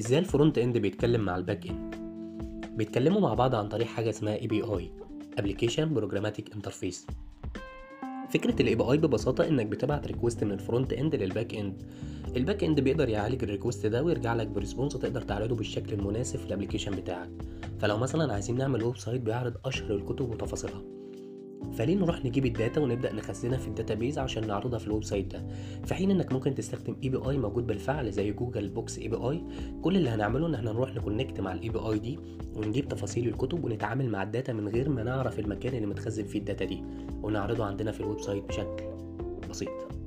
إزاي ال front end بيتكلم مع ال back end بيتكلموا مع بعض عن طريق حاجة اسمها API application programmatic interface فكرة ال API ببساطة إنك بتبعت request من ال front end لل back end ال back end بيقدر يعالج ال request ده ويرجع لك ب response تقدر تعرضه بالشكل المناسب في ال application بتاعك. فلو مثلا عايزين نعمل website بيعرض أشهر الكتب وتفاصيلها. فليه نروح نجيب ال data ونبدأ نخزنها في ال database عشان نعرضها في ال website ده؟ في حين إنك ممكن تستخدم API موجود بالفعل زي Google Books API كل اللي هنعمله إن إحنا نروح ن connect مع ال API دي ونجيب تفاصيل الكتب ونتعامل مع ال data من غير ما نعرف المكان اللي متخزن فيه ال data دي ونعرضه عندنا في ال website بشكل بسيط.